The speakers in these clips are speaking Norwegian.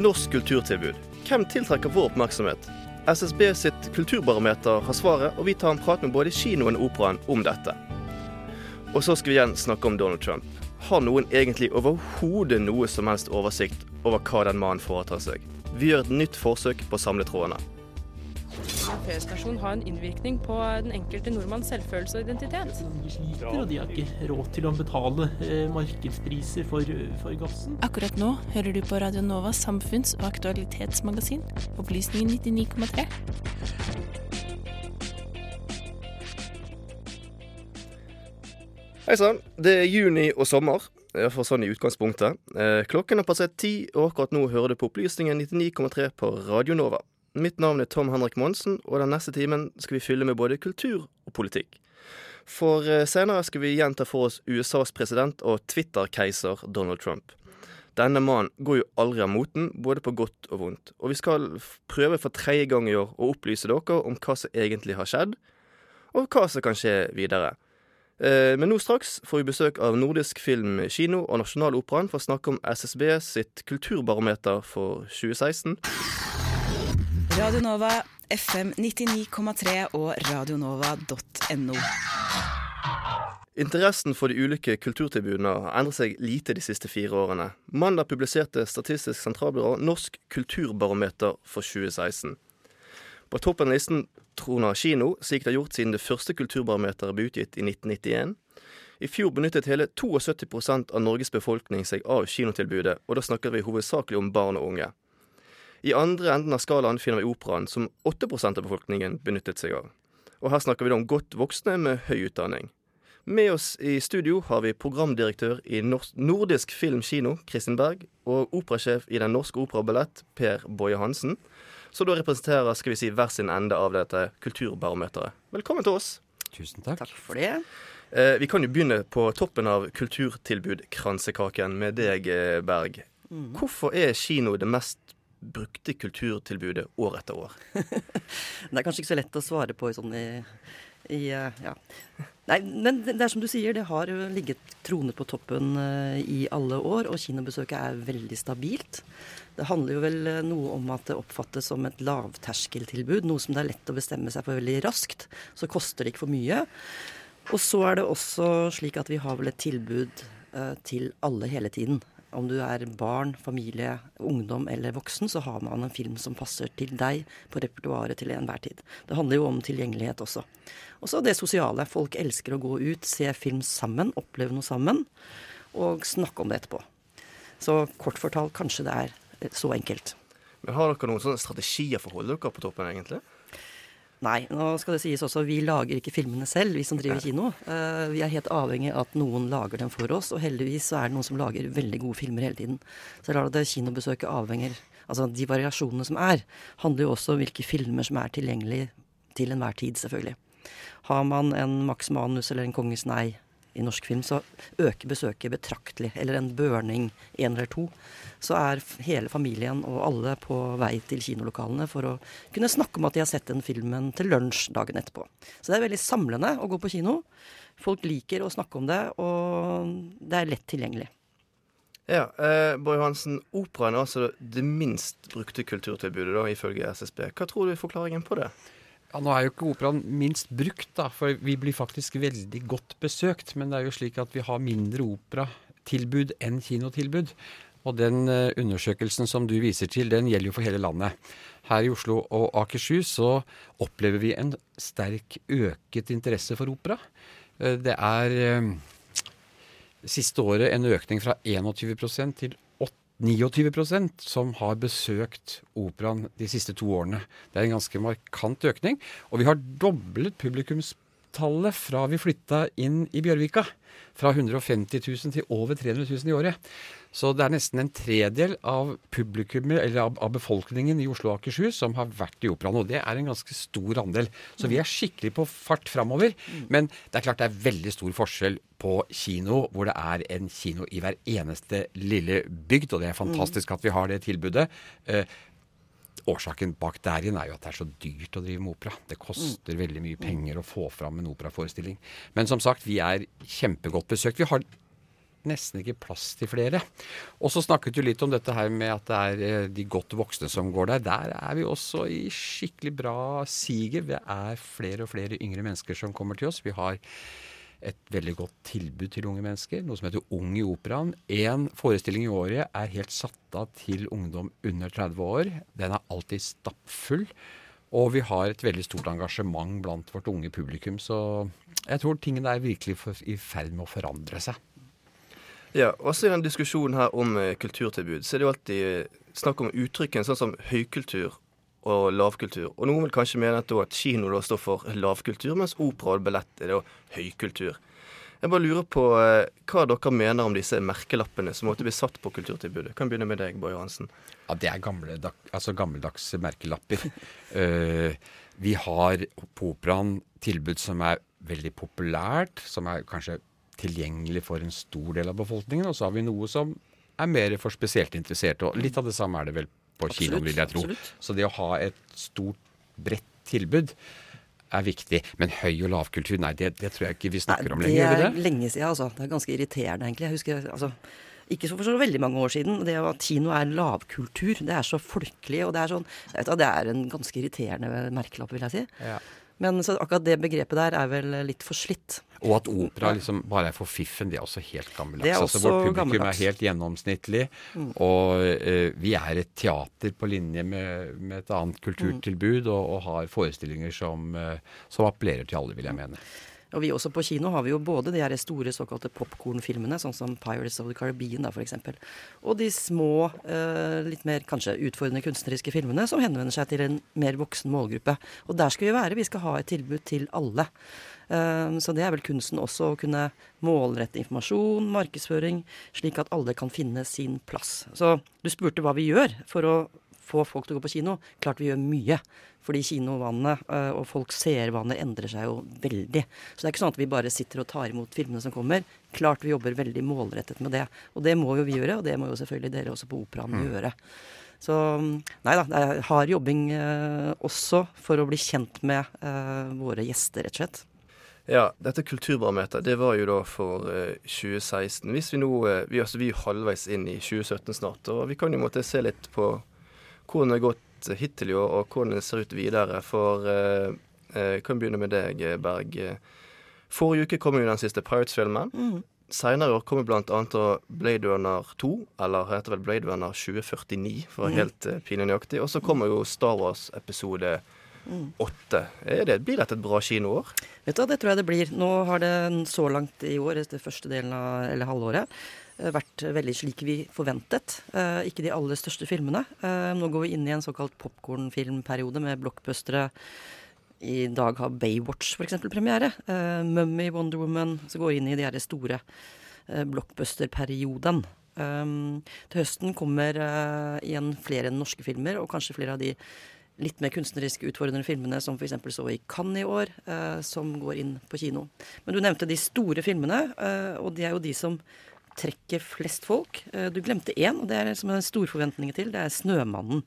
Norsk kulturtilbud. Hvem tiltrekker vår oppmerksomhet? SSB sitt kulturbarometer har svaret, og vi tar en prat med både kinoen og operaen om dette. Og så skal vi igjen snakke om Donald Trump. Har noen egentlig overhodet noe som helst oversikt over hva den mannen foretar seg? Vi gjør et nytt forsøk på å samle trådene. En P-stasjon har en innvirkning på den enkelte nordmanns selvfølelse og identitet. De sliter, og de har ikke råd til å betale eh, markedspriser for, for gassen. Akkurat nå hører du på Radio Novas samfunns- og aktualitetsmagasin, Opplysningen 99,3. Hei sann, det er juni og sommer. Iallfall sånn i utgangspunktet. Eh, klokken har passert ti, og akkurat nå hører du på Opplysningen 99,3 på Radio Nova. Mitt navn er Tom Henrik Monsen, og den neste timen skal vi fylle med både kultur og politikk. For eh, senere skal vi igjen ta for oss USAs president og Twitter-keiser Donald Trump. Denne mannen går jo aldri av moten, både på godt og vondt. Og vi skal prøve for tredje gang i år å opplyse dere om hva som egentlig har skjedd, og hva som kan skje videre. Eh, Men nå straks får vi besøk av Nordisk Film Kino og Nasjonaloperaen for å snakke om SSB sitt kulturbarometer for 2016. Radio Nova, FM 99,3 og radionova.no. Interessen for de ulike kulturtilbudene har endret seg lite de siste fire årene. Mandag publiserte Statistisk sentralbyrå Norsk kulturbarometer for 2016. På toppen av listen troner kino, slik det har gjort siden det første kulturbarometeret ble utgitt i 1991. I fjor benyttet hele 72% av Norges befolkning seg av kinotilbudet, og da snakker vi hovedsakelig om barn og unge. I andre enden av skalaen finner vi operaen, som 8% av befolkningen benyttet seg av. Og her snakker vi da om godt voksne med høy utdanning. Med oss i studio har vi programdirektør i Nordisk Film Kino, Kristin Berg, og operasjef i Den norske Operaballett, Per Boje Hansen. Så da representerer skal vi si, hver sin ende av dette kulturbarometeret. Velkommen til oss. Tusen takk. Takk for det. Eh, vi kan jo begynne på toppen av kulturtilbudkransekaken med deg, eh, Berg. Mm. Hvorfor er kino det mest brukte kulturtilbudet år etter år? Det er kanskje ikke så lett å svare på sånn i, i eh, ja. Nei, men det er som du sier, det har ligget tronet på toppen eh, i alle år, og kinobesøket er veldig stabilt. Det handler jo vel eh, noe om at det oppfattes som et lavterskeltilbud, noe som det er lett å bestemme seg for veldig raskt. Så koster det ikke for mye. Og så er det også slik at vi har vel et tilbud til alle hele tiden. Om du er barn, familie, ungdom eller voksen, så har man en film som passer til deg på repertoaret til enhver tid. Det handler jo om tilgjengelighet også. Og så det sosiale. Folk elsker å gå ut, se film sammen, oppleve noe sammen, og snakke om det etterpå. Så kort fortalt, kanskje det er eh, så enkelt. Men Har dere noen sånne strategier for å holde dere på toppen, egentlig? Nei, nå skal det sies også, vi lager ikke filmene selv, vi som driver kino. Uh, vi er helt avhengig av at noen lager dem for oss, og heldigvis så er det noen som lager veldig gode filmer hele tiden. Så det er klart at kinobesøket avhenger Altså de variasjonene som er, handler jo også om hvilke filmer som er tilgjengelig til enhver tid, selvfølgelig. Har man en Max Manus eller en Kongens nei i norsk film, så øker besøket betraktelig. Eller en Børning én eller to. Så er hele familien og alle på vei til kinolokalene for å kunne snakke om at de har sett den filmen til lunsj dagen etterpå. Så det er veldig samlende å gå på kino. Folk liker å snakke om det, og det er lett tilgjengelig. Ja, eh, Bård Johansen, operaen er altså det minst brukte kulturtilbudet, da, ifølge SSB. Hva tror du er forklaringen på det? Ja, Nå er jo ikke operaen minst brukt, da, for vi blir faktisk veldig godt besøkt. Men det er jo slik at vi har mindre operatilbud enn kinotilbud. Og den eh, undersøkelsen som du viser til, den gjelder jo for hele landet. Her i Oslo og Akershus så opplever vi en sterk øket interesse for opera. Eh, Det er eh, siste året en økning fra 21 til 8 29% som har besøkt operaen de siste to årene. Det er en ganske markant økning. Og vi har doblet publikumstallet fra vi flytta inn i Bjørvika. Fra 150 000 til over 300 000 i året. Så det er nesten en tredel av publikummet, eller av, av befolkningen i Oslo og Akershus som har vært i operaen. Og det er en ganske stor andel. Så vi er skikkelig på fart framover. Men det er klart det er veldig stor forskjell på kino, hvor det er en kino i hver eneste lille bygd. Og det er fantastisk at vi har det tilbudet. Årsaken bak der igjen er jo at det er så dyrt å drive med opera. Det koster veldig mye penger å få fram en operaforestilling. Men som sagt, vi er kjempegodt besøkt. Vi har nesten ikke plass til flere. Og så snakket du litt om dette her med at det er eh, de godt voksne som går der. Der er vi også i skikkelig bra siget. Det er flere og flere yngre mennesker som kommer til oss. Vi har et veldig godt tilbud til unge mennesker, noe som heter Ung i operaen. Én forestilling i året er helt satt av til ungdom under 30 år. Den er alltid stappfull. Og vi har et veldig stort engasjement blant vårt unge publikum. Så jeg tror tingene er virkelig i ferd med å forandre seg. Ja, også i den diskusjonen her om eh, kulturtilbud, så er det jo alltid eh, snakk om uttrykken sånn som høykultur og lavkultur. Og noen vil kanskje mene at, at kino da står for lavkultur, mens opera og ballett er da høykultur. Jeg bare lurer på eh, hva dere mener om disse merkelappene som måtte bli satt på kulturtilbudet. Kan begynne med deg, Bård Johansen. Ja, det er gamle, altså gammeldagse merkelapper. uh, vi har på operaen tilbud som er veldig populært, som er kanskje tilgjengelig for en stor del av befolkningen. Og så har vi noe som er mer for spesielt interesserte. Og litt av det samme er det vel på kino, kinoen, vil jeg tro. absolutt. Så det å ha et stort, bredt tilbud er viktig. Men høy- og lavkultur, nei, det, det tror jeg ikke vi snakker om lenger. Det er det? lenge siden, altså. Det er ganske irriterende, egentlig. Jeg husker, altså, ikke så for så veldig mange år siden. Det at kino er lavkultur, det er så folkelig, og det er sånn hva, Det er en ganske irriterende merkelapp, vil jeg si. Ja. Men så akkurat det begrepet der er vel litt for slitt. Og at opera liksom bare er for fiffen, det er også helt gammeldags. Det er altså, vårt publikum gammeldags. er helt gjennomsnittlig. Mm. Og eh, vi er et teater på linje med, med et annet kulturtilbud, og, og har forestillinger som, eh, som appellerer til alle, vil jeg mene. Og vi også på kino har vi jo både de her store såkalte popkornfilmene, sånn som Pirates of the Caribbean da, f.eks. Og de små, eh, litt mer kanskje utfordrende kunstneriske filmene som henvender seg til en mer voksen målgruppe. Og der skal vi være. Vi skal ha et tilbud til alle. Eh, så det er vel kunsten også, å kunne målrette informasjon, markedsføring, slik at alle kan finne sin plass. Så du spurte hva vi gjør for å få folk til å gå på kino. Klart vi gjør mye. Fordi kinovanene eh, og folks seervaner endrer seg jo veldig. Så det er ikke sånn at vi bare sitter og tar imot filmene som kommer. Klart vi jobber veldig målrettet med det. Og det må jo vi gjøre, og det må jo selvfølgelig dere også på Operaen Mm. gjøre. Så nei da, det er hard jobbing eh, også for å bli kjent med eh, våre gjester, rett og slett. Ja, dette kulturbarometeret det var jo da for eh, 2016. Hvis Vi nå, eh, vi, altså, vi er halvveis inn i 2017 snart, og vi kan jo måtte se litt på hvordan det har gått hittil i år, og hvordan det ser ut videre. For eh, eh jeg kan begynne med deg, eh, Berg. Forrige uke kom jo den siste Pirates-filmen. Mm. Seinere i år kommer bl.a. Blade Runner 2, eller heter vel Blade Runner 2049, for å være mm. helt eh, pinlig nøyaktig. Og så kommer jo Star Wars episode 2 2008. Det, blir dette et bra kinoår? Vet du, Det tror jeg det blir. Nå har det så langt i år, det første delen av, eller halvåret, eh, vært veldig slik vi forventet. Eh, ikke de aller største filmene. Eh, nå går vi inn i en såkalt popkornfilmperiode med blockbustere. I dag har Baywatch f.eks. premiere. Eh, Mummy, Wonder Woman. Så går inn i de her store eh, blockbusterperioden. Eh, til høsten kommer eh, igjen flere norske filmer, og kanskje flere av de litt mer kunstnerisk utfordrende filmene som f.eks. så i Cannes i år, eh, som går inn på kino. Men du nevnte de store filmene, eh, og de er jo de som trekker flest folk. Eh, du glemte én, og det er som en stor forventning til. Det er 'Snømannen',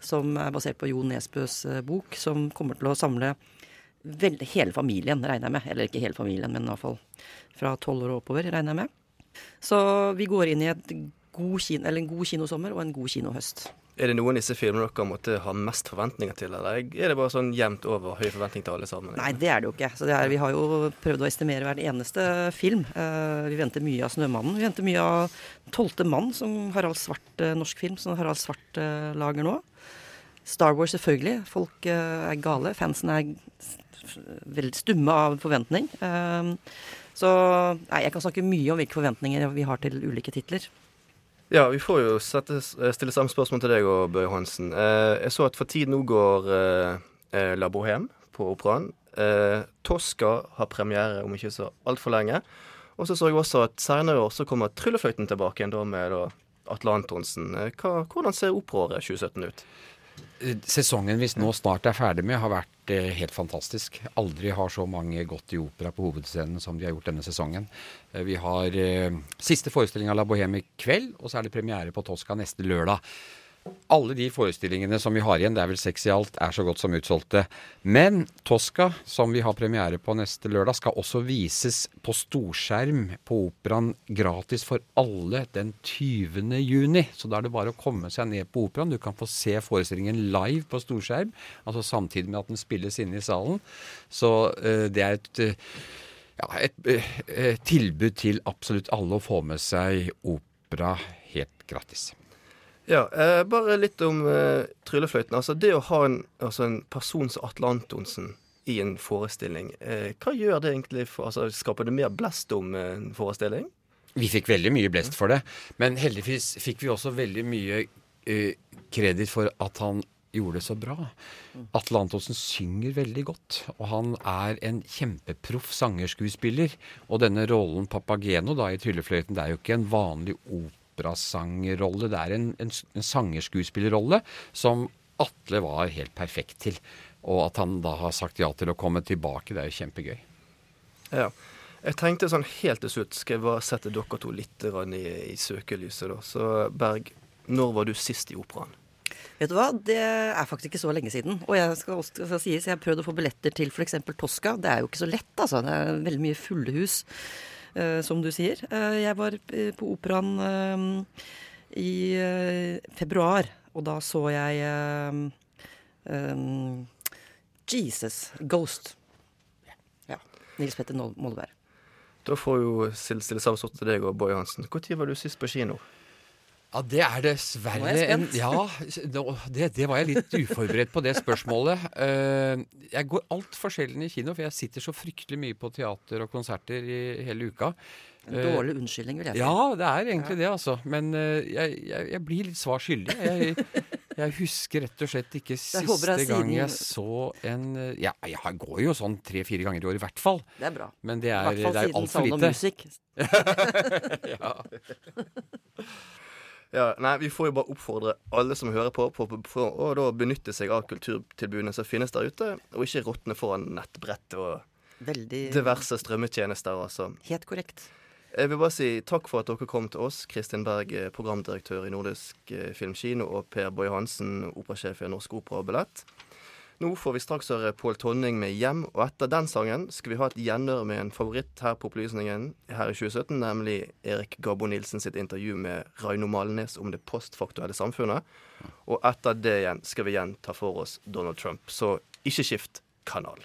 som er basert på Jo Nesbøs bok, som kommer til å samle vel, hele familien, regner jeg med. Eller ikke hele familien, men iallfall fra tolv år og oppover, regner jeg med. Så vi går inn i et god, kino, eller en god kinosommer og en god kinohøst. Er det noen av disse filmene dere måtte ha mest forventninger til, eller er det bare sånn jevnt over høy forventning til alle sammen? Nei, det er det jo ikke. Så det er, vi har jo prøvd å estimere hver eneste film. Uh, vi venter mye av 'Snømannen'. Vi venter mye av 'Tolvte mann', som Harald Svart, uh, norsk film, som Harald Svart uh, lager nå. Star Wars, selvfølgelig. Folk er gale. Fansen er veldig stumme av forventning. Så nei, jeg kan snakke mye om hvilke forventninger vi har til ulike titler. Ja, vi får jo sette, stille samme spørsmål til deg og Bøye Hansen. Eh, jeg så at for tiden nå går eh, eh, La Bohème på Operaen. Tosca har premiere om ikke så altfor lenge. Og så så jeg også at senere i år så kommer Tryllefløyten tilbake igjen da med da, Atle Antonsen. Hva, hvordan ser operaåret 2017 ut? Sesongen vi nå snart er ferdig med, har vært eh, helt fantastisk. Aldri har så mange gått i opera på hovedscenen som de har gjort denne sesongen. Eh, vi har eh, siste forestilling av La Bohème i kveld, og så er det premiere på Tosca neste lørdag. Alle de forestillingene som vi har igjen, det er vel seks i alt, er så godt som utsolgte. Men Tosca, som vi har premiere på neste lørdag, skal også vises på storskjerm på Operaen gratis for alle den 20. juni. Så da er det bare å komme seg ned på Operaen. Du kan få se forestillingen live på storskjerm, altså samtidig med at den spilles inne i salen. Så uh, det er et uh, ja, et eh, tilbud til absolutt alle å få med seg opera helt gratis. Ja, eh, bare litt om eh, Tryllefløyten. Altså det å ha en, altså en person som Atle Antonsen i en forestilling, eh, hva gjør det egentlig for altså, Skaper det mer blest om eh, en forestilling? Vi fikk veldig mye blest for det, men heldigvis fikk vi også veldig mye eh, kreditt for at han gjorde det så bra. Atle Antonsen synger veldig godt, og han er en kjempeproff sangerskuespiller. Og denne rollen Papageno da i Tryllefløyten, det er jo ikke en vanlig operasangerrolle, det er en, en, en sangerskuespillerrolle som Atle var helt perfekt til. Og at han da har sagt ja til å komme tilbake, det er jo kjempegøy. Ja. Jeg tenkte sånn helt til slutt skal jeg bare sette dere to litt i, i søkelyset. da. Så Berg, når var du sist i operaen? Vet du hva, det er faktisk ikke så lenge siden. Og jeg skal også skal sies, jeg har prøvd å få billetter til f.eks. Tosca. Det er jo ikke så lett, altså. Det er veldig mye fulle hus, som du sier. Eh, jeg var eh, på operaen eh, i eh, februar, og da så jeg eh, eh, Jesus Ghost. Ja. Nils Petter Molberg. Da får jo samme spørsmål til deg og Boje Hansen. Når var du sist på kino? Ja, det er dessverre er en. Ja, det, det var jeg litt uforberedt på, det spørsmålet. Eh, jeg går altfor sjelden i kino, for jeg sitter så fryktelig mye på teater og konserter i hele uka. En Eh, dårlig unnskyldning, vil jeg si. Ja, det er egentlig det, altså. Men eh, jeg, jeg, jeg blir litt svar skyldig. Jeg, jeg husker rett og slett ikke Jeg siste gang siden- jeg så en eh, Ja, jeg går jo sånn tre-fire ganger i år i hvert fall. Det er bra. Men det I er, hvert fall siden of. Music. ja. Ja, nei, Vi får jo bare oppfordre alle som hører på, på, på for å da benytte seg av kulturtilbudene som finnes der ute, og ikke råtne foran nettbrett og Veldig diverse strømmetjenester. altså. Helt korrekt. Jeg vil bare si takk for at dere kom til oss. Kristin Berg, eh, programdirektør i Nordisk eh, Filmkino, og Per Boje Hansen, operasjef i Norsk Opera og Ballett. Nå får vi straks høre Pål Tonning med 'Hjem', og etter den sangen skal vi ha et gjenhør med en favoritt her på Opplysningen her i 2017, nemlig Erik Gabbo Nilsen sitt intervju med Raino Malnes om det postfaktuelle samfunnet. Og etter det igjen skal vi igjen ta for oss Donald Trump, så ikke skift kanal.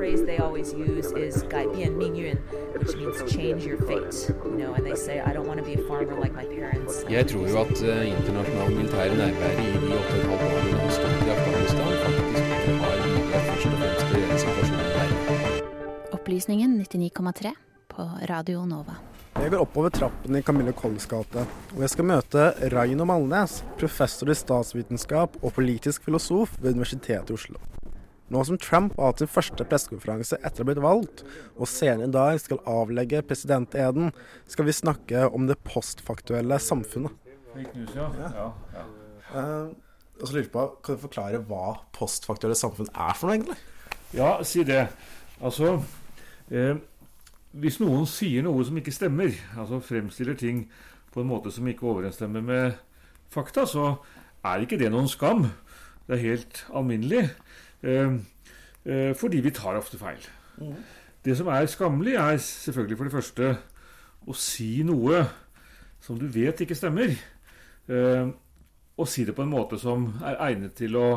The phrase they always use is 改变命运, which means change your fate. You know, and they say, I don't want to be a farmer like my parents. Jeg tror jo at uh, internasjonal militære nærvære i de åtte og et halvt årene vi har stått i Afghanistan, faktisk har bidratt først og fremst til å gjøre situasjonen verre. Opplysningen 99,3 på Radio Nova. Jeg går oppover trappen i Camilla Kolls gate, og jeg skal møte Raino Malnes, professor i statsvitenskap og politisk filosof ved Universitetet i Oslo. Nå som Trump har hatt sin første pressekonferanse etter å ha blitt valgt, og senere i dag skal avlegge presidenteden, skal vi snakke om det postfaktuelle samfunnet. Fake news, ja. ja, ja. Uh, og så lurer jeg på, Kan du forklare hva postfaktuelle samfunn er for noe, egentlig? Ja, si det. Altså, Eh, hvis noen sier noe som ikke stemmer, altså fremstiller ting på en måte som ikke overensstemmer med fakta, så er ikke det noen skam. Det er helt alminnelig. Eh, eh, fordi vi tar ofte feil. Mm. Det som er skammelig, er selvfølgelig for det første å si noe som du vet ikke stemmer. Eh, og si det på en måte som er egnet til å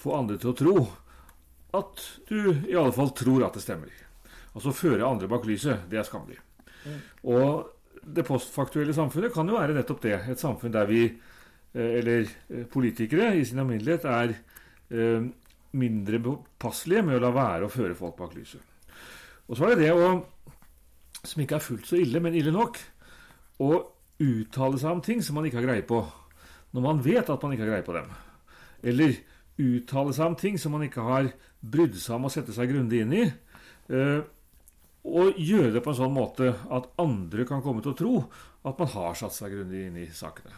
få andre til å tro at du i alle fall tror at det stemmer. Altså føre andre bak lyset. Det er skammelig. Mm. Og det postfaktuelle samfunnet kan jo være nettopp det. Et samfunn der vi, eh, eller eh, politikere i sin alminnelighet, er eh, mindre påpasselige med å la være å føre folk bak lyset. Og så er det det å, som ikke er fullt så ille, men ille nok, å uttale seg om ting som man ikke har greie på, når man vet at man ikke har greie på dem. Eller uttale seg om ting som man ikke har brydd seg om å sette seg grundig inn i. Eh, og gjøre det på en sånn måte at andre kan komme til å tro at man har satt seg grundig inn i sakene.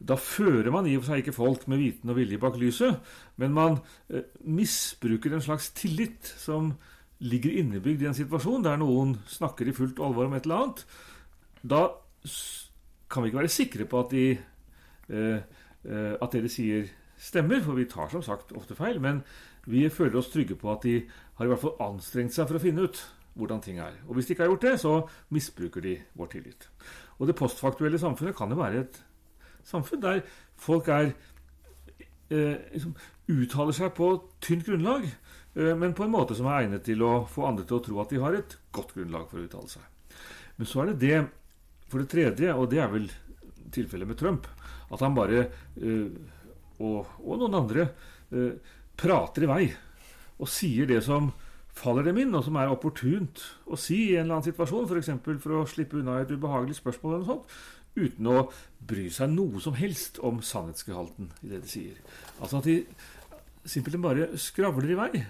Da fører man i og for seg ikke folk med viten og vilje bak lyset, men man eh, misbruker en slags tillit som ligger innebygd i en situasjon der noen snakker i fullt alvor om et eller annet. Da kan vi ikke være sikre på at, de, eh, eh, at det de sier, stemmer, for vi tar som sagt ofte feil. Men vi føler oss trygge på at de har i hvert fall anstrengt seg for å finne ut hvordan ting er. Og hvis de ikke har gjort det, så misbruker de vår tillit. Og det postfaktuelle samfunnet kan jo være et samfunn der folk er eh, liksom, uttaler seg på tynt grunnlag, eh, men på en måte som er egnet til å få andre til å tro at de har et godt grunnlag for å uttale seg. Men så er det det, for det tredje, og det er vel tilfellet med Trump, at han bare, eh, og, og, noen andre, eh, prater i vei og sier det som faller dem inn, og som er opportunt å si i en eller annen situasjon, f.eks. For, for å slippe unna et ubehagelig spørsmål eller noe sånt, uten å bry seg noe som helst om sannhetsgehalten i det de sier. Altså at de simpelthen bare skravler i vei,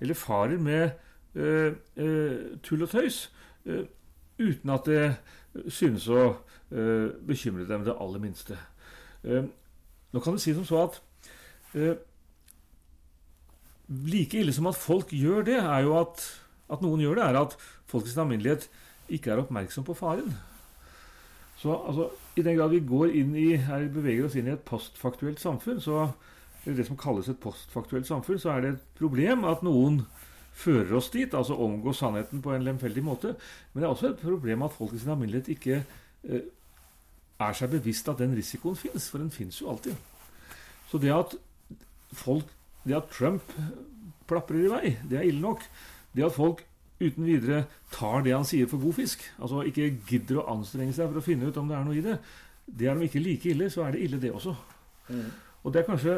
eller farer med øh, øh, tull og tøys, øh, uten at det synes å bekymre dem det aller minste. nå kan det si som så at like ille som at folk gjør det, er jo at, at noen gjør det, er at folk i sin alminnelighet ikke er oppmerksom på faren. Så altså, I den grad vi går inn i, her beveger oss inn i et postfaktuelt samfunn, så, det som kalles et postfaktuelt samfunn, så er det et problem at noen fører oss dit, altså omgår sannheten på en lemfeldig måte. Men det er også et problem at folk i sin alminnelighet ikke eh, er seg bevisst at den risikoen fins, for den fins jo alltid. Så det at folk det at Trump plaprer i vei, det er ille nok. Det at folk uten videre tar det han sier for god fisk, altså ikke gidder å anstrenge seg for å finne ut om det er noe i det, det er de ikke like ille, så er det ille, det også. Mm. Og det er kanskje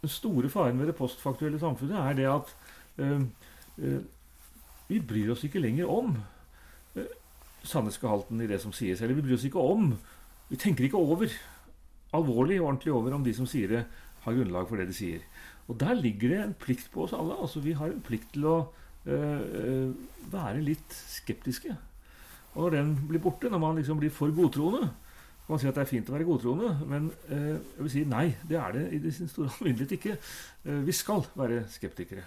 den store faren ved det postfaktuelle samfunnet, er det at øh, øh, vi bryr oss ikke lenger om øh, sannhetsgehalten i det som sies. Eller vi bryr oss ikke om Vi tenker ikke over alvorlig og ordentlig over om de som sier det, har grunnlag for det de sier. Og der ligger det en plikt på oss alle. Altså Vi har en plikt til å være litt skeptiske. Og når den blir borte, når man liksom blir for godtroende man si at det er fint å være godtroende, men øh, jeg vil si nei. Det er det i sin store alminnelighet ikke. Vi skal være skeptikere.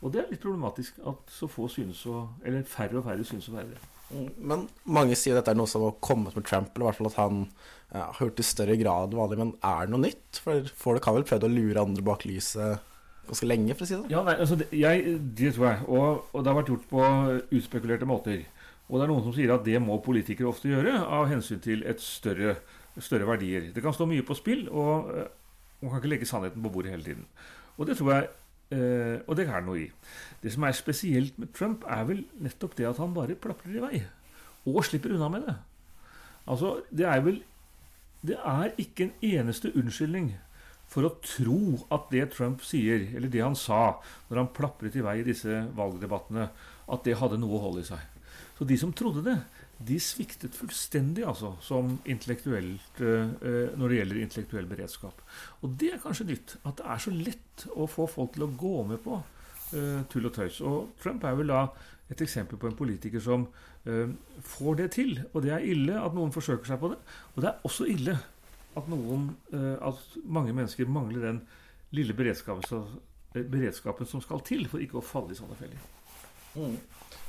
Og det er litt problematisk at så få synes å Eller færre og færre synes å være det. Mm, men mange sier dette er noe som har kommet med Trump, eller i hvert fall at han ja, det i større grad vanlig. Men er det noe nytt? For folk har vel prøvd å lure andre bak lyset ganske lenge, for å si det Ja, nei, altså, det, jeg, det tror jeg. Og, og, det har vært gjort på utspekulerte måter. Og det er noen som sier at det må politikere ofte gjøre av hensyn til et større, større verdier. Det kan stå mye på spill, og eh, man kan ikke legge sannheten på bordet hele tiden. Og det tror jeg Uh, og det er noe i. Det som er spesielt med Trump, er vel nettopp det at han bare plaprer i vei. Og slipper unna med det. Altså, det er vel Det er ikke en eneste unnskyldning for å tro at det Trump sier, eller det han sa når han plapret i vei i disse valgdebattene, at det hadde noe hold i seg. Så de som trodde det, de sviktet fullstendig altså, som intellektuelt, uh, når det gjelder intellektuell beredskap. Og det er kanskje nytt. At det er så lett å få folk til å gå med på uh, tull og tøys. Og Trump er vel da et eksempel på en politiker som får det til. Og det er ille at noen forsøker seg på det. Og det er også ille at, noen, at mange mennesker mangler den lille beredskapen, beredskapen som skal til for ikke å falle i sånne feller. Mm.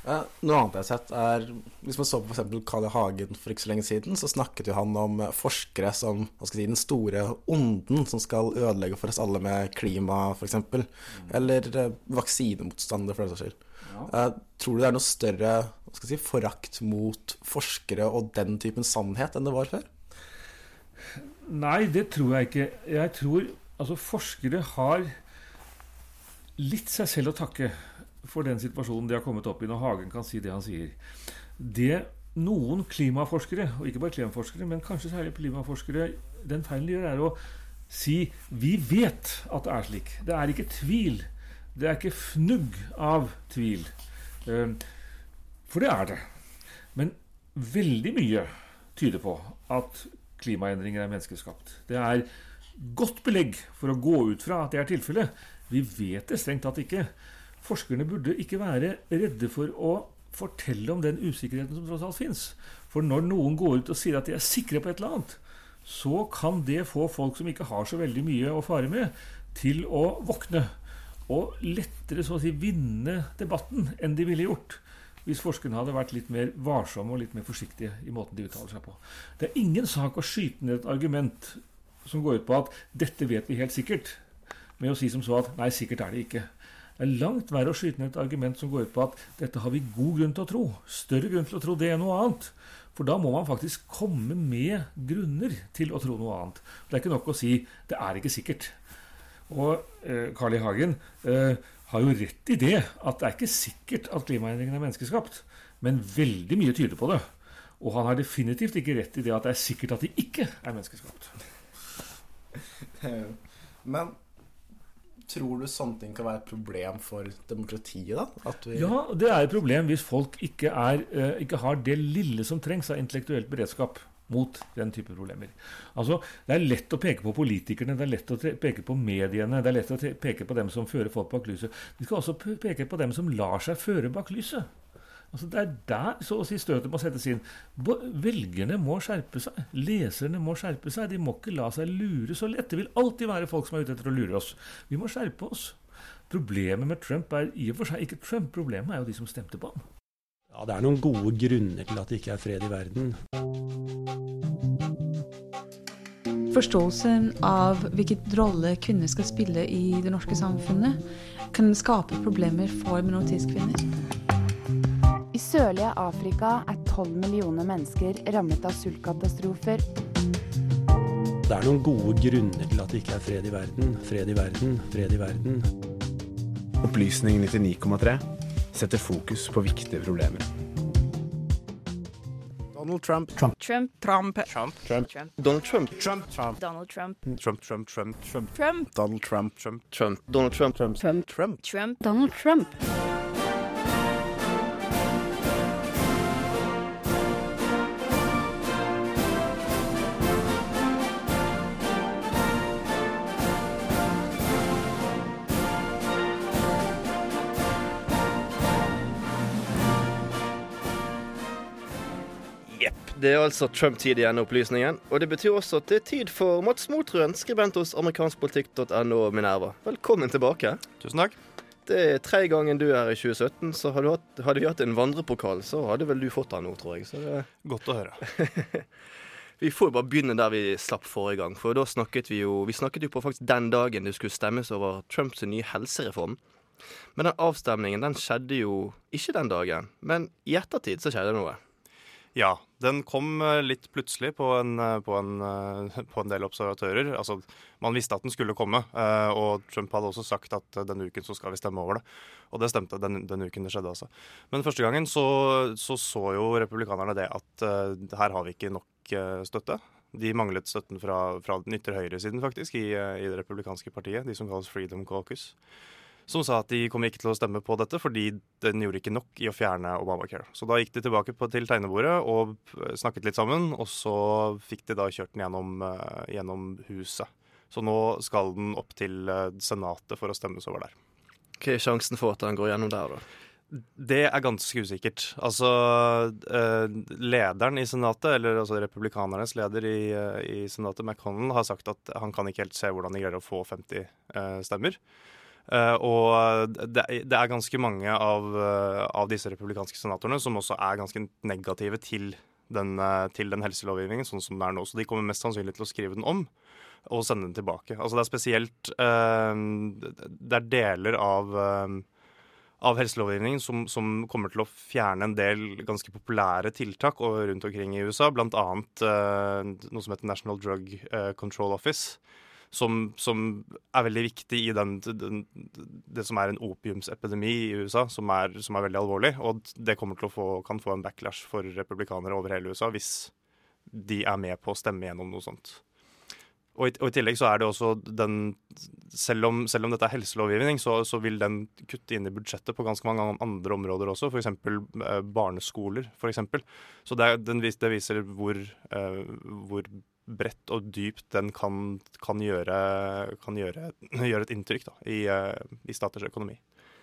Eh, noe annet jeg har sett, er Hvis man så på f.eks. Carl I. Hagen for ikke så lenge siden, så snakket jo han om eh, forskere som si, den store onden som skal ødelegge for oss alle med klima, f.eks. Mm. Eller eh, vaksinemotstandere, for den saks skyld. Ja. Eh, tror du det er noe større si, forakt mot forskere og den typen sannhet enn det var før? Nei, det tror jeg ikke. Jeg tror altså forskere har litt seg selv å takke for den situasjonen de har kommet opp i, når Hagen kan si det han sier. Det noen klimaforskere, og ikke bare klimaforskere, men kanskje særlig klimaforskere, den feilen de gjør, er å si vi vet at det er slik. Det er ikke tvil. Det er ikke fnugg av tvil. Eh, For det er det. Men veldig mye tyder på at klimaendringer er menneskeskapt. Det er godt belegg for å gå ut fra at det er tilfellet. Vi vet det strengt tatt ikke. Forskerne burde ikke være redde for å fortelle om den usikkerheten som tross alt fins. For når noen går ut og sier at de er sikre på et eller annet, så kan det få folk som ikke har så veldig mye å fare med, til å våkne. Og lettere så å si vinne debatten enn de ville gjort hvis forskerne hadde vært litt mer varsomme og litt mer forsiktige i måten de uttaler seg på. Det er ingen sak å skyte ned et argument som går ut på at 'dette vet vi helt sikkert', med å si som så at 'nei, sikkert er det ikke'. Det er langt verre å skyte ned et argument som går ut på at 'dette har vi god grunn til å tro'. Større grunn til å tro det enn noe annet. For da må man faktisk komme med grunner til å tro noe annet. Det er ikke nok å si 'det er ikke sikkert'. Og eh, I. Hagen eh, har jo rett i det, at det er ikke sikkert at klimaendringene er menneskeskapt. Men veldig mye tyder på det. Og han har definitivt ikke rett i det at det er sikkert at de ikke er menneskeskapt. Men tror du sånne ting kan være et problem for demokratiet, da? At vi Ja, det er et problem hvis folk ikke, er, eh, ikke har det lille som trengs av intellektuell beredskap mot den type problemer. Altså, Det er lett å peke på politikerne, det er lett å peke på mediene, det er lett å peke på dem som fører folk bak lyset. Vi skal også peke på dem som lar seg føre bak lyset. Altså, Det er der så å si støtet må settes inn. Velgerne må skjerpe seg. Leserne må skjerpe seg. De må ikke la seg lure så lett. Det vil alltid være folk som er ute etter å lure oss. Vi må skjerpe oss. Problemet med Trump er i og for seg ikke Trump. Problemet er jo de som stemte på ham. Ja, det er noen gode grunner til at det ikke er fred i verden. Forståelsen av hvilken rolle kvinner skal spille i det norske samfunnet, kan skape problemer for minoritetskvinner. I sørlige Afrika er 12 millioner mennesker rammet av sultkatastrofer. Det er noen gode grunner til at det ikke er fred i verden. Fred i verden, fred i verden. Opplysning 99,3 setter fokus på viktige problemer. Donald Trump. Trump. Trump. Trump. Trump. Trump. Donald Trump. Trump. Trump. Donald Trump. Trump, Trump, Trump, Trump. Trump. Donald Trump. Trump. Trump. Donald Trump. Trump. Trump. Trump. Trump. Donald Trump. Det er altså Trump-tid igjen opplysningen. Og det betyr også at det er tid for Mats Motrøen, skribent hos amerikanskpolitikk.no Minerva. Velkommen tilbake. Tusen takk. Det er tredje gangen du er her i 2017, så hadde, du hatt, hadde vi hatt en vandrepokal, så hadde vel du fått den nå, tror jeg. Så det... Godt å høre. Vi får jo bare begynne der vi slapp forrige gang. For da snakket vi jo Vi snakket jo på faktisk den dagen det skulle stemmes over Trumps nye helsereform. Men den avstemningen den skjedde jo ikke den dagen. Men i ettertid så skjedde det noe. Ja, den kom eh, litt plutselig på en, eh, på en, eh, på en del observatører. Altså, man visste at den skulle komme, og Trump hadde også sagt at denne uken så skal vi stemme over det. Og det stemte den, denne uken det skjedde altså. Men første gangen så så, så jo republikanerne det at uh, her har vi ikke nok støtte. De manglet støtten fra, fra den ytre høyresiden faktisk i, i det republikanske partiet, de som kalles Freedom Caucus. Som sa at de kom ikke til å stemme på dette fordi den gjorde ikke nok i å fjerne Obamacare. Så da gikk de tilbake på, til tegnebordet og snakket litt sammen, og så fikk de da kjørt den gjennom, eh, gjennom huset. Så nå skal den opp til eh, Senatet for å stemmes over der. Hva er sjansen for at den går gjennom der, da? Det er ganske usikkert. Altså, eh, lederen i Senatet, eller altså republikanernes leder i, i Senatet, McConnell, har sagt at han kan ikke helt se hvordan de greier å få 50 eh, stemmer. Eh, og det, det er ganske mange av, eh, av disse republikanske senatorene som også er ganske negative til den, eh, til den helselovgivningen sånn som den er nå. Så de kommer mest sannsynlig til å skrive den om og sende den tilbake. Altså det er spesielt uh, Det er deler av uh, av helselovgivningen som, som, kommer til å fjerne en del ganske populære tiltak rundt omkring i USA, bl.a. Uh, noe som heter National Drug Control Office som, som er veldig viktig i den, den, det som er en opiumsepidemi i USA, som er, som er, veldig alvorlig. Og det kommer til å få, kan få en backlash for republikanere over hele USA hvis de er med på å stemme gjennom noe sånt. Og i, og i tillegg så er det også den Selv om, selv om dette er helselovgivning, så, så, vil den kutte inn i budsjettet på ganske mange andre områder også, f.eks. Eh, barneskoler. For eksempel. så det, den, det viser hvor, eh, hvor bredt og dypt den kan, kan, gjøre, kan gjøre, gjøre, et inntrykk da, i, eh, i, staters økonomi.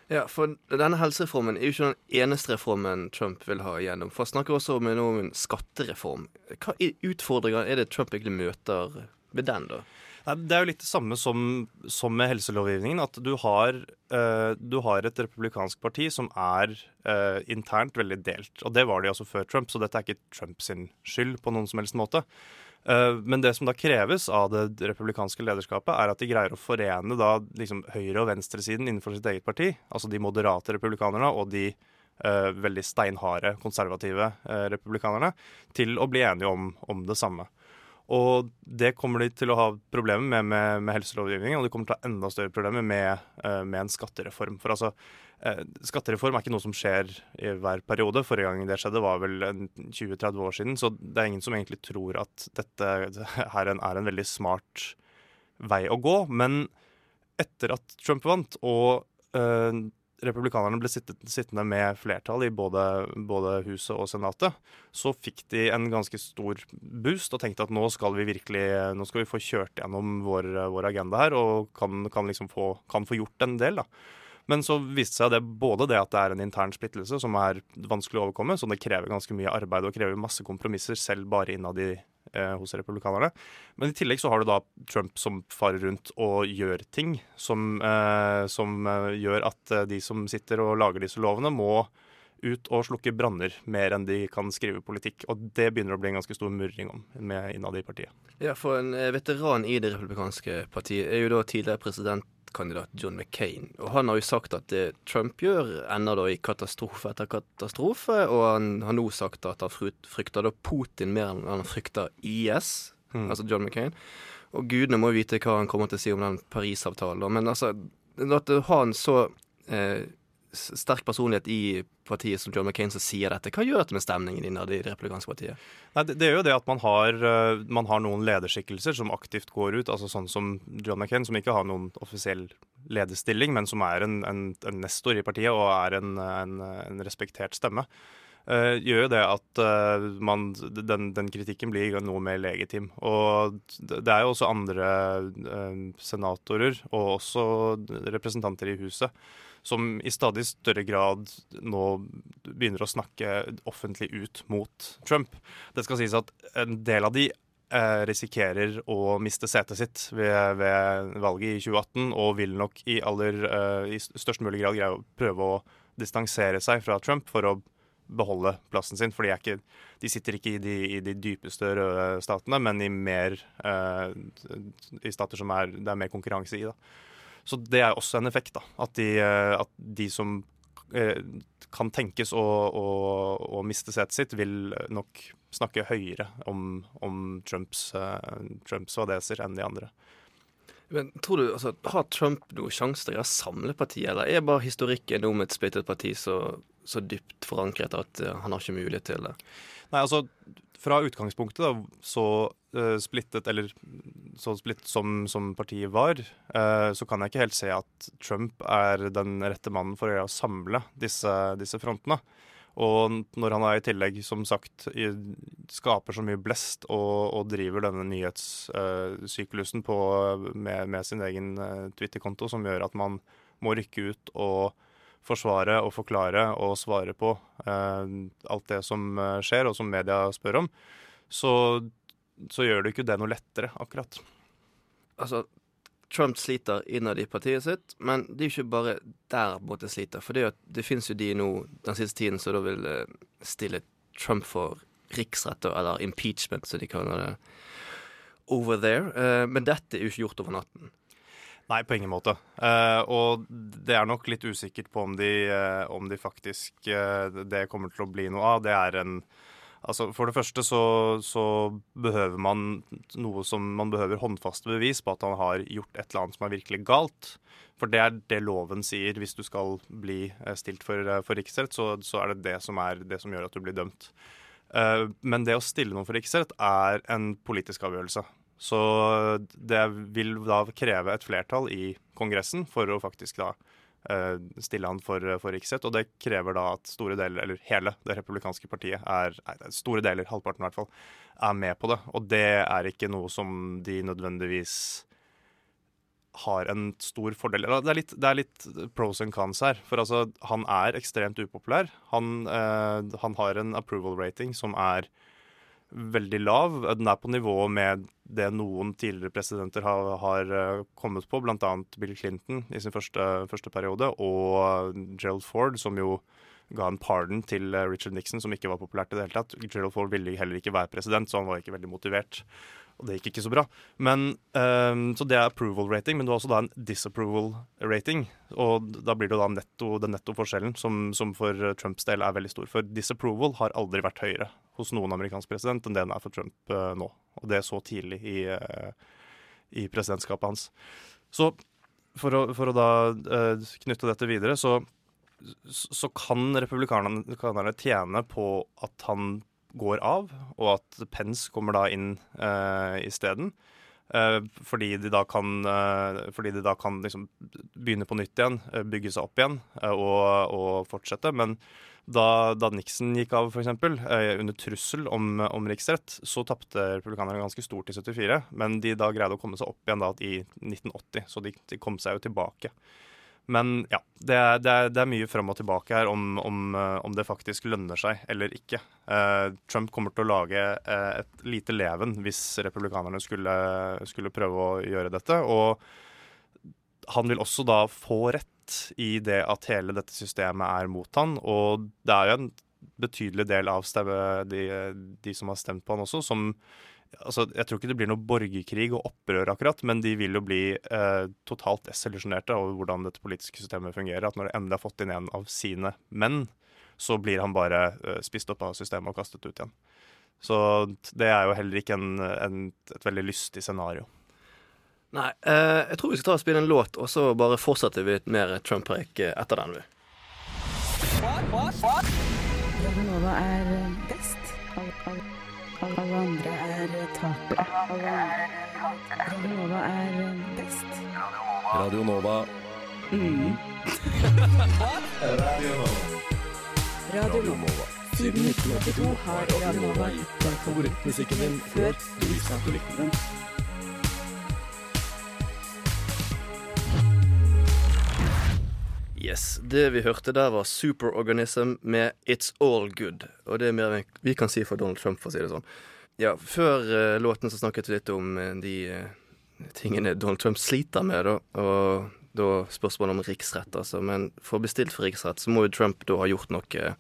Ja, for denne helsereformen er jo ikke den eneste reformen Trump vil ha igjennom. For han snakker også om en skattereform. Hva utfordringer er det Trump egentlig møter med den, da? Det er jo litt det samme som, som med helselovgivningen. At du har, uh, du har, et republikansk parti som er uh, internt veldig delt. Og det var de altså før Trump, så dette er ikke Trumps skyld på noen som helst måte. Eh, men det som da kreves av det republikanske lederskapet, er at de greier å forene da liksom høyre- og venstresiden innenfor sitt eget parti, altså de moderate republikanerne og de uh, veldig steinharde konservative uh, republikanerne, til å bli enige om, om, det samme. Og det kommer de til å ha problemer med med, med helselovgivningen, og de kommer til å ha enda større problemer med, uh, med en skattereform. For altså, Eh, skattereform er ikke noe som skjer i hver periode. Forrige gang det skjedde, var vel 20-30 år siden. Så det er ingen som egentlig tror at dette her er en veldig smart vei å gå. Men etter at Trump vant, og øh, republikanerne ble sittende med flertall i både, både, Huset og Senatet, så fikk de en ganske stor boost og tenkte at nå skal vi virkelig nå skal vi få kjørt gjennom vår, vår agenda her og kan, kan liksom få, kan få gjort en del. da. Men så viste seg det både det at det er en intern splittelse som er vanskelig å overkomme, som det krever ganske mye arbeid og krever masse kompromisser selv bare innad i eh, hos republikanerne. Men i tillegg så har du da Trump som farer rundt og gjør ting som, eh, som eh, gjør at eh, de som sitter og lager disse lovene, må ut og slukke branner mer enn de kan skrive politikk. Og det begynner å bli en ganske stor murring om med innad i partiet. Ja, for en eh, veteran i det republikanske partiet er jo da tidligere presidentkandidat John McCain. Og han har jo sagt at det Trump gjør, ender da i katastrofe etter katastrofe. Og han har nå sagt at han frykter da Putin mer enn han frykter IS, mm. altså John McCain. Og gudene må vite hva han kommer til å si om den Parisavtalen. Men altså, at du har en så eh, sterk personlighet i partiet som John McCain som sier dette. Hva gjør dette med stemningen innad i det republikanske partiet? Nei, det, det, er jo det at man har, eh, man har, noen lederskikkelser som aktivt går ut. altså Sånn som John McCain, som ikke har noen offisiell lederstilling, men som er en, en, en nestor i partiet og er en, en respektert stemme. Uh, gjør jo det at uh, man, den, den, kritikken blir noe mer legitim. Og det er jo også andre uh, senatorer og også representanter i huset som i stadig større grad nå begynner å snakke offentlig ut mot Trump. Det skal sies at en del av de eh, risikerer å miste setet sitt ved, ved, valget i 2018, og vil nok i, aller, eh, i størst mulig grad greie å prøve å distansere seg fra Trump for å beholde plassen sin. For de, sitter ikke i de, i de, dypeste røde statene, men i mer eh, i stater som er, det er mer konkurranse i. da. Så det er også en effekt. da, At de, eh, at de som eh, kan tenkes å, å, å, miste setet sitt, vil nok snakke høyere om, om Trumps, uh, Trumps vadeser enn de andre. Men tror du, altså, Har Trump noen sjanse til å samle partiet, eller er bare historikken om et splittet parti så, så dypt forankret at han har ikke mulighet til det? Nei, altså, fra utgangspunktet da, så uh, splittet, eller så splittet som, som partiet var, uh, så kan jeg ikke helt se at Trump er den rette mannen for å samle disse, disse frontene. Og når han er i tillegg, som sagt, i, skaper så mye blest og, og driver denne nyhetssyklusen uh, med, med, sin egen Twitter-konto, som gjør at man må rykke ut og forsvare og forklare og svare på eh, alt det som eh, skjer, og som media spør om, så, så gjør det ikke det noe lettere, akkurat. Altså, Trump sliter innad i partiet sitt, men det er jo ikke bare der måte sliter. For det, jo det finnes jo de nå den siste tiden som da vil eh, stille Trump for riksrett, eller impeachment, som de kaller det over there. Eh, men dette er jo ikke gjort over natten. Nei, på ingen måte. Eh, og det er nok litt usikkert på om de, eh, om de faktisk eh, det kommer til å bli noe av. Det er en Altså, For det første så, så behøver man noe som man behøver håndfaste bevis på at han har gjort et eller annet som er virkelig galt. For det er det loven sier. Hvis du skal bli stilt for, for riksrett, så, så er det det som er det som gjør at du blir dømt. Men det å stille noen for riksrett er en politisk avgjørelse. Så det vil da kreve et flertall i Kongressen for å faktisk da eh, stille han for, for riksrett. Og det krever da at store deler, eller hele det republikanske partiet, er, nei, store deler, halvparten i hvert fall, er med på det. Og det er ikke noe som de nødvendigvis har en stor fordel Det er litt, det er litt pros and cons her. For altså, han er ekstremt upopulær. Han, eh, han har en approval rating som er veldig lav. Den er på nivå med det noen tidligere presidenter har, har eh, kommet på, bl.a. Bill Clinton i sin første, første periode, og Gerald Ford, som jo ga en pardon til eh, Richard Nixon, som ikke var populært i det hele tatt. Gerald Ford ville heller ikke være president, så han var ikke veldig motivert. Og det gikk ikke så bra. Men, um, så det er approval rating, men du har også da en disapproval rating. Og da blir det da netto, den netto forskjellen, som, som for Trumps del er veldig stor. For disapproval har aldri vært høyere hos noen amerikansk president enn det den er for Trump eh, nå. Og det er så tidlig i, eh, i presidentskapet hans. Så for å, for å da eh, knytte dette videre, så, så kan republikanerne tjene på at han går av, og at Pence kommer da inn uh, isteden. Fordi de da kan, fordi de da kan liksom begynne på nytt igjen, bygge seg opp igjen og, og, fortsette. Men da, da Nixon gikk av, f.eks., eh, under trussel om, om riksrett, så tapte republikanerne ganske stort i 74. Men de da greide å komme seg opp igjen da i 1980, så de, de kom seg jo tilbake. Men ja, det er, det er, det er mye fram og tilbake her om, om, om, det faktisk lønner seg eller ikke. Eh, Trump kommer til å lage eh, et lite leven hvis republikanerne skulle, skulle, prøve å gjøre dette. Og han vil også da få rett i det at hele dette systemet er mot han. Og det er jo en betydelig del av stemme, de, de som har stemt på han også, som altså, Jeg tror ikke det blir noe borgerkrig og opprør, akkurat, men de vil jo bli eh, totalt desillusjonerte over hvordan dette politiske systemet fungerer. At når de endelig har fått inn en av sine menn, så blir han bare eh, spist opp av systemet og kastet ut igjen. Så det er jo heller ikke en, en, et veldig lystig scenario. Nei, eh, jeg tror vi skal ta og spille en låt, og så bare fortsetter vi litt mer Trump-preik eh, etter den. Radionova er best. Alle andre er tapere. Radionova er best. Radio Nova. Mm. Radio Nova. Siden 1982 har Radionova gitt deg favorittmusikken din før du visste at du likte den. Yes, Det vi hørte der, var Superorganism med It's All Good. Og det er mer vi kan si for Donald Trump, for å si det sånn. Ja, Før uh, låten så snakket vi litt om uh, de uh, tingene Donald Trump sliter med, da. Og da spørsmålet om riksrett, altså. Men for å bli stilt for riksrett, så må jo Trump da ha gjort noe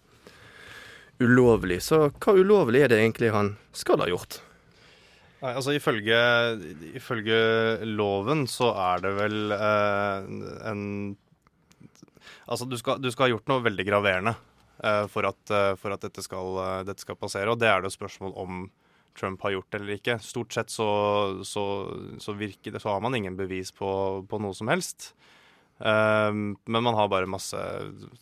ulovlig. Så hva ulovlig er det egentlig han skal ha gjort? Nei, altså ifølge, ifølge loven så er det vel en Altså, du skal, du skal, ha gjort noe veldig graverende uh, for, at, uh, for, at, dette skal, uh, dette skal, passere. Og det er det jo spørsmål om Trump har gjort eller ikke. Stort sett så, så, så virker det, så har man ingen bevis på, på noe som helst. men man har bare masse,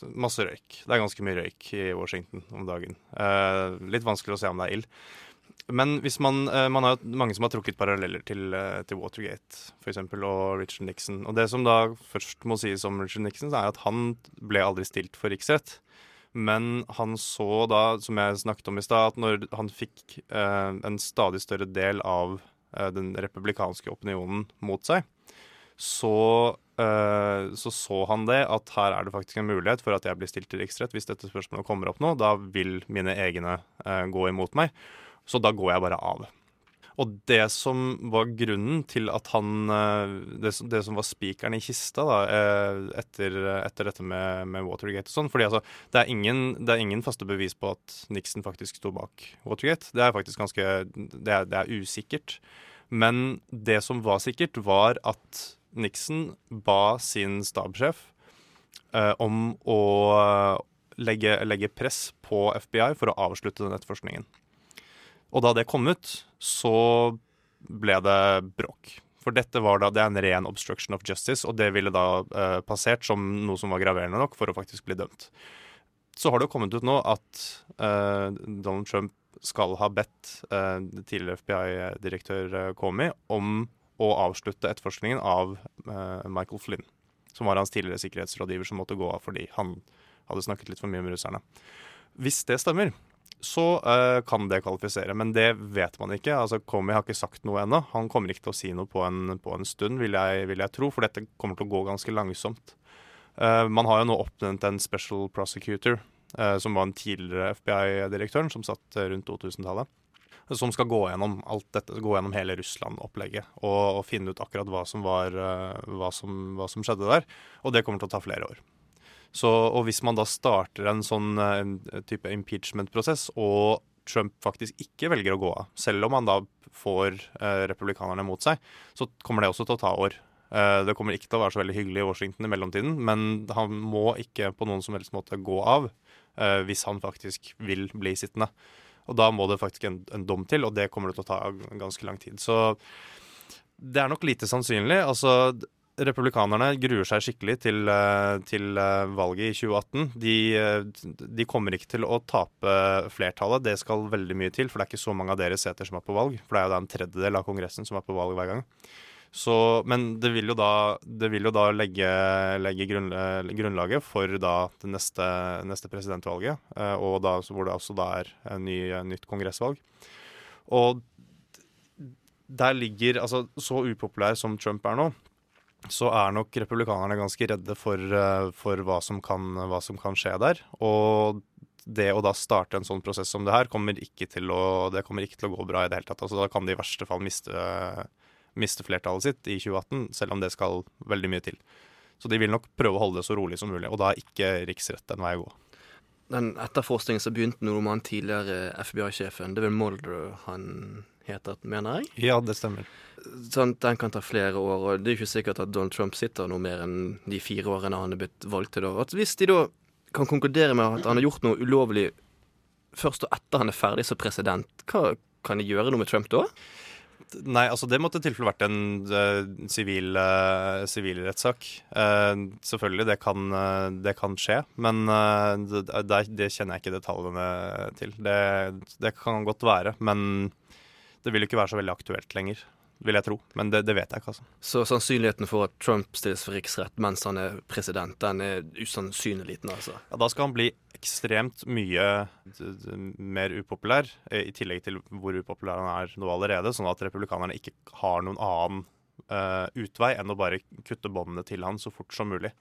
masse, røyk. Det er ganske mye røyk i Washington om dagen. litt vanskelig å se om det er ild. Men hvis man, man har mange som har trukket paralleller til, til Watergate for eksempel, og Richard Nixon. Og det som da først må sies om Richard Nixon, er at han ble aldri stilt for riksrett. Men han så da, som jeg snakket om i stad, at når han fikk eh, en stadig større del av eh, den republikanske opinionen mot seg, så, eh, så, så han det at her er det faktisk en mulighet for at jeg blir stilt til riksrett. Hvis dette spørsmålet kommer opp nå, da vil mine egne gå imot meg. Så da går jeg bare av. Og det som var grunnen til at han eh, Det, det som var spikeren i kista da, eh, etter, etter dette med, med Watergate og sånn fordi altså, det, er ingen, det er ingen faste bevis på at Nixon faktisk sto bak Watergate. Det er faktisk ganske Det er, det er usikkert. Men det som var sikkert, var at Nixon ba sin stabssjef eh, om å legge, legge press på FBI for å avslutte den etterforskningen. Og da det kom ut, så ble det bråk. For dette var da, det er en ren obstruction of justice, og det ville da eh, passert som noe som var graverende nok for å faktisk bli dømt. Så har det jo kommet ut nå at eh, Donald Trump skal ha bedt eh, tidligere FBI-direktør eh, Comey om å avslutte etterforskningen av eh, Michael Flynn, som var hans tidligere sikkerhetsrådgiver som måtte gå av fordi han hadde snakket litt for mye med russerne. Hvis det stemmer, så uh, kan det kvalifisere, men det vet man ikke. Altså, Comey har ikke sagt noe ennå. Han kommer ikke til å si noe på en, på en stund, vil jeg, vil jeg tro, for dette kommer til å gå ganske langsomt. Uh, man har jo nå oppnevnt en special prosecutor, uh, som var en tidligere FBI-direktøren, som satt rundt 2000-tallet. Som skal gå gjennom alt dette, gå gjennom hele Russland-opplegget og, og finne ut akkurat hva som, var, hva, som, hva som skjedde der. Og det kommer til å ta flere år. Så, og hvis man da starter en sånn eh, type impeachment-prosess, og Trump faktisk ikke velger å gå av, selv om han da får eh, republikanerne mot seg, så kommer det også til å ta år. Eh, det kommer ikke til å være så veldig hyggelig i Washington i mellomtiden, men han må ikke på noen som helst måte gå av hvis han faktisk vil bli sittende. Og da må det faktisk en, en dom til, og det kommer det til å ta ganske lang tid. Så det er nok lite sannsynlig. Altså, Republikanerne gruer seg skikkelig til, eh, til eh, valget i 2018. De, eh, de kommer ikke til å tape flertallet, det skal veldig mye til. For det er ikke så mange av deres seter som er på valg. For det er jo da en tredjedel av Kongressen som er på valg hver gang. Så, men det vil jo da, vil jo da legge, legge grunn, grunnlaget for da det neste, neste presidentvalget, og da, hvor det også da er ny, nytt kongressvalg. Og der ligger Altså, så upopulær som Trump er nå, så er nok republikanerne ganske redde for, eh, for hva, som kan, hva som kan skje der. Og det å da starte en sånn prosess som det her, kommer ikke til å, det kommer ikke til å gå bra i det hele tatt. Altså, da kan de i verste fall miste, miste flertallet sitt i 2018, selv om det skal veldig mye til. Så de vil nok prøve å holde det så rolig som mulig, og da er ikke riksrett en vei å gå. Den etterforskningen som begynte nå med han tidligere FBI-sjefen, det er vel Mulder han heter, mener jeg? Ja, det stemmer. Sånn, den kan ta flere år, og det er ikke sikkert at Donald Trump sitter noe mer enn de fire årene han er blitt valgt til. Da. At hvis de da kan konkludere med at han har gjort noe ulovlig først og etter han er ferdig som president, hva kan de gjøre noe med Trump da? Nei, altså det måtte i tilfelle vært en sivil uh, rettssak. Uh, selvfølgelig, det kan, uh, det kan, skje. Men det, det, kjenner jeg ikke detaljene til. Det, det, kan godt være. Men det vil jo ikke være så veldig aktuelt lenger, vil jeg tro. Men det, det vet jeg ikke, altså. Så sannsynligheten for at Trump stilles for riksrett mens han er president, den er usannsynlig liten, altså? Ja, da skal han bli ekstremt mye mer upopulær, i tillegg til hvor upopulær han er nå allerede, sånn at republikanerne ikke har noen annen uh, utvei enn å bare kutte båndene til han så fort som mulig.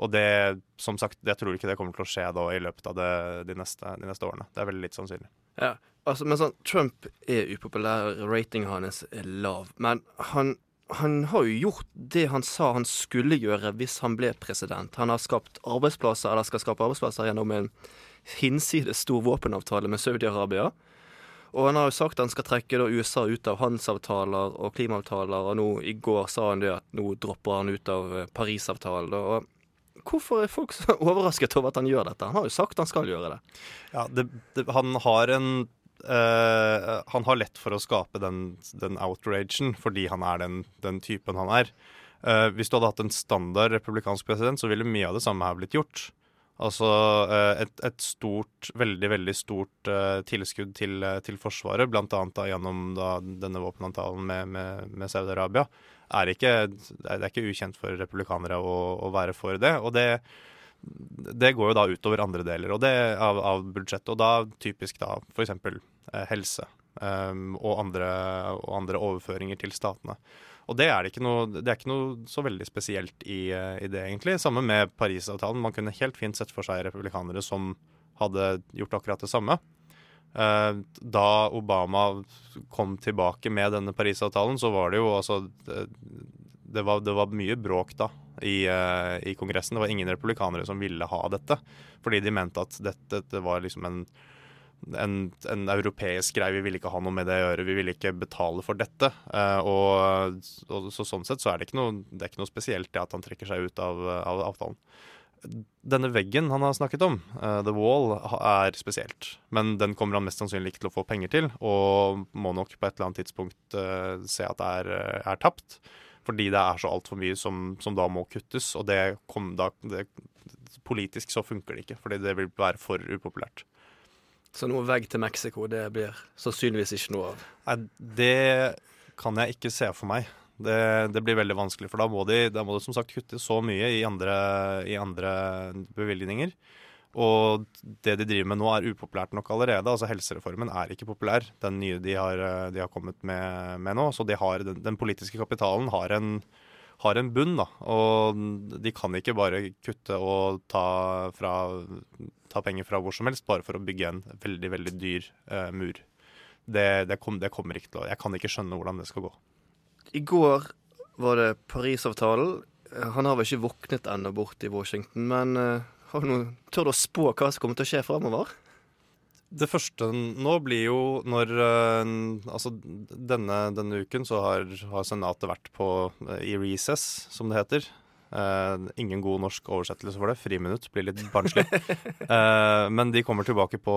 Og det, som sagt, jeg tror ikke det kommer til å skje da i løpet av det, de, neste, de, neste, årene. Det er veldig litt sannsynlig. Ja, altså, men sånn, Trump er upopulær, ratingen hans er lav. Men han, han har jo gjort det han sa han skulle gjøre hvis han ble president. Han har skapt arbeidsplasser, eller skal skape arbeidsplasser gjennom en hinsides stor våpenavtale med Saudi-Arabia. Og han har jo sagt han skal trekke USA ut av handelsavtaler og klimaavtaler, og nå i går sa han det at nå dropper han ut av Parisavtalen. Og Hvorfor er folk så overrasket over at han gjør dette? Han har jo sagt han skal gjøre det. Ja, det, det, han har en uh, Han har lett for å skape den, den outragen fordi han er den, den typen han er. Uh, hvis du hadde hatt en standard republikansk president, så ville mye av det samme her blitt gjort. Altså uh, et, et, stort, veldig, veldig stort tilskudd til, til Forsvaret, bl.a. gjennom da, denne våpenavtalen med, med, med Saudi-Arabia er det er ikke ukjent for republikanere å, å være for det. Og det, det, går jo da utover andre deler det, av, av, budsjettet, og da typisk da f.eks. Eh, helse um, og, andre, og, andre, overføringer til statene. Og det er, det noe, det er ikke noe, så veldig spesielt i, i, det, egentlig. Samme med Parisavtalen. Man kunne helt fint sett for seg republikanere som hadde gjort akkurat det samme. Eh, da Obama kom tilbake med denne Parisavtalen, så var det jo altså Det, det, var, det var, mye bråk da i, uh, i, Kongressen. Det var ingen republikanere som ville ha dette. Fordi de mente at dette, det var liksom en, en, en, europeisk greie. Vi ville ikke ha noe med det å gjøre. Vi ville ikke betale for dette. Uh, og, og, så Sånn sett så er det ikke noe, det ikke noe spesielt det at han trekker seg ut av, av avtalen denne veggen han har snakket om, uh, The Wall, er spesielt. Men den kommer han mest sannsynlig ikke til å få penger til, og må nok på et eller annet tidspunkt se at det er, eh, er, tapt. Fordi det er så altfor mye som, som, da må kuttes, og det kom da det, Politisk så funker det ikke, fordi det vil være for upopulært. Så noe vegg til Mexico, det blir sannsynligvis ikke noe av? Nei, det kan jeg ikke se for meg. Det, det, blir veldig vanskelig, for da må, de, da må de som sagt kutte så mye i andre, i andre, bevilgninger. Og det de driver med nå, er upopulært nok allerede. Altså Helsereformen er ikke populær, den nye de har, de har kommet med, med, nå. Så de har, den, den, politiske kapitalen har en, har en, bunn, da. Og de kan ikke bare kutte og ta, fra, ta, penger fra hvor som helst bare for å bygge en veldig, veldig dyr eh, mur. Det, det, kom, det kommer ikke til å Jeg kan ikke skjønne hvordan det skal gå. I går var det Parisavtalen. Han har vel ikke våknet ennå borte i Washington, men uh, har du noe, tør du å spå hva som kommer til å skje framover? Det første nå blir jo når uh, Altså denne, denne, uken så har, har Senatet vært på, uh, i recess, som det heter. Uh, ingen god norsk oversettelse for det. Friminutt blir litt barnslig. uh, men de kommer tilbake på,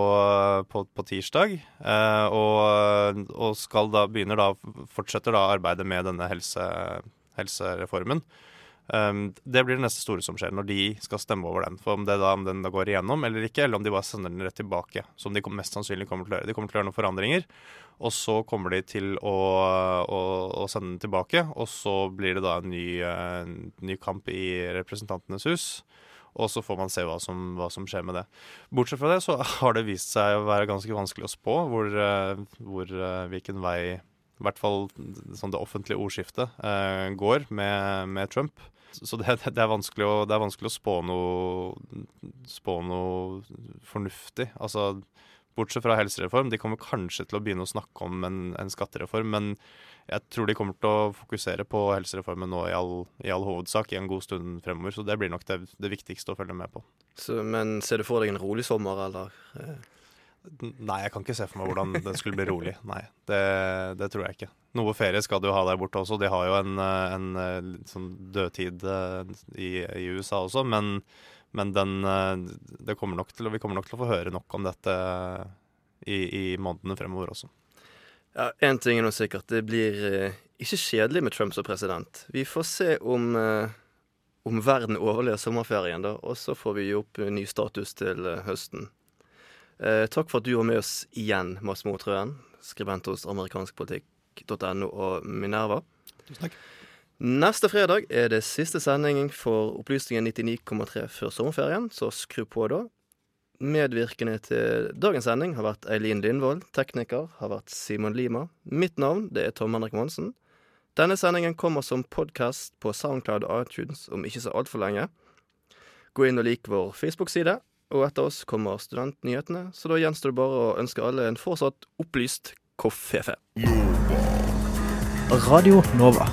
på, på tirsdag, uh, og, og, skal da begynner da fortsetter da arbeidet med denne helse, helsereformen. Um, det blir det neste store som skjer, når de skal stemme over den. For Om det da, om den da går igjennom eller ikke, eller om de bare sender den rett tilbake. Som de mest sannsynlig kommer til å gjøre. De kommer til å gjøre noen forandringer. Og så kommer de til å, å, å, sende den tilbake, og så blir det da en ny, en eh, ny, kamp i Representantenes hus. Og så får man se hva som, hva som, skjer med det. Bortsett fra det så har det vist seg å være ganske vanskelig å spå hvor, eh, hvor eh, hvilken vei i hvert fall sånn det offentlige ordskiftet eh, går med, med, Trump. Så det, det, er å, det er vanskelig å spå noe, spå noe fornuftig. Altså Bortsett fra helsereform. De kommer kanskje til å begynne å snakke om en, en skattereform, men jeg tror de kommer til å fokusere på helsereformen nå i all, i all hovedsak i en god stund fremover. Så det blir nok det, det viktigste å følge med på. Så, men ser du for deg en rolig sommer, eller? Nei, jeg kan ikke se for meg hvordan den skulle bli rolig. Nei, det, det, tror jeg ikke. Noe ferie skal du ha der borte også. De har jo en, en sånn dødtid eh, i, i USA også, men men den, eh, kommer til, vi kommer nok til å få høre nok om dette i, i månedene fremover også. Ja, Én ting er nå sikkert. Det blir eh, ikke kjedelig med Trump som president. Vi får se om, eh, om verden overlever sommerferien, da, og så får vi gi opp ny status til eh, høsten. Eh, takk for at du var med oss igjen, Mads Motrøen, skribent hos amerikanskpolitikk.no og Minerva. Tusen takk. Neste fredag er det siste sending for Opplysningen 99,3 før sommerferien, så skru på da. Medvirkende til dagens sending har vært Eileen Lindvold. Tekniker har vært Simon Lima. Mitt navn det er Tom Henrik Monsen. Denne sendingen kommer som podkast på Soundcloud og iTunes om ikke så altfor lenge. Gå inn og lik vår Facebook-side, og etter oss kommer Studentnyhetene, så da gjenstår det bare å ønske alle en fortsatt opplyst koffefe. Radio Nova.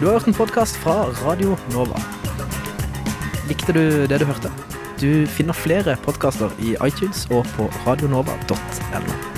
Du har hørt en podkast fra Radio Nova. Likte du det du hørte? Du finner flere podkaster i iTunes og på radionova.no.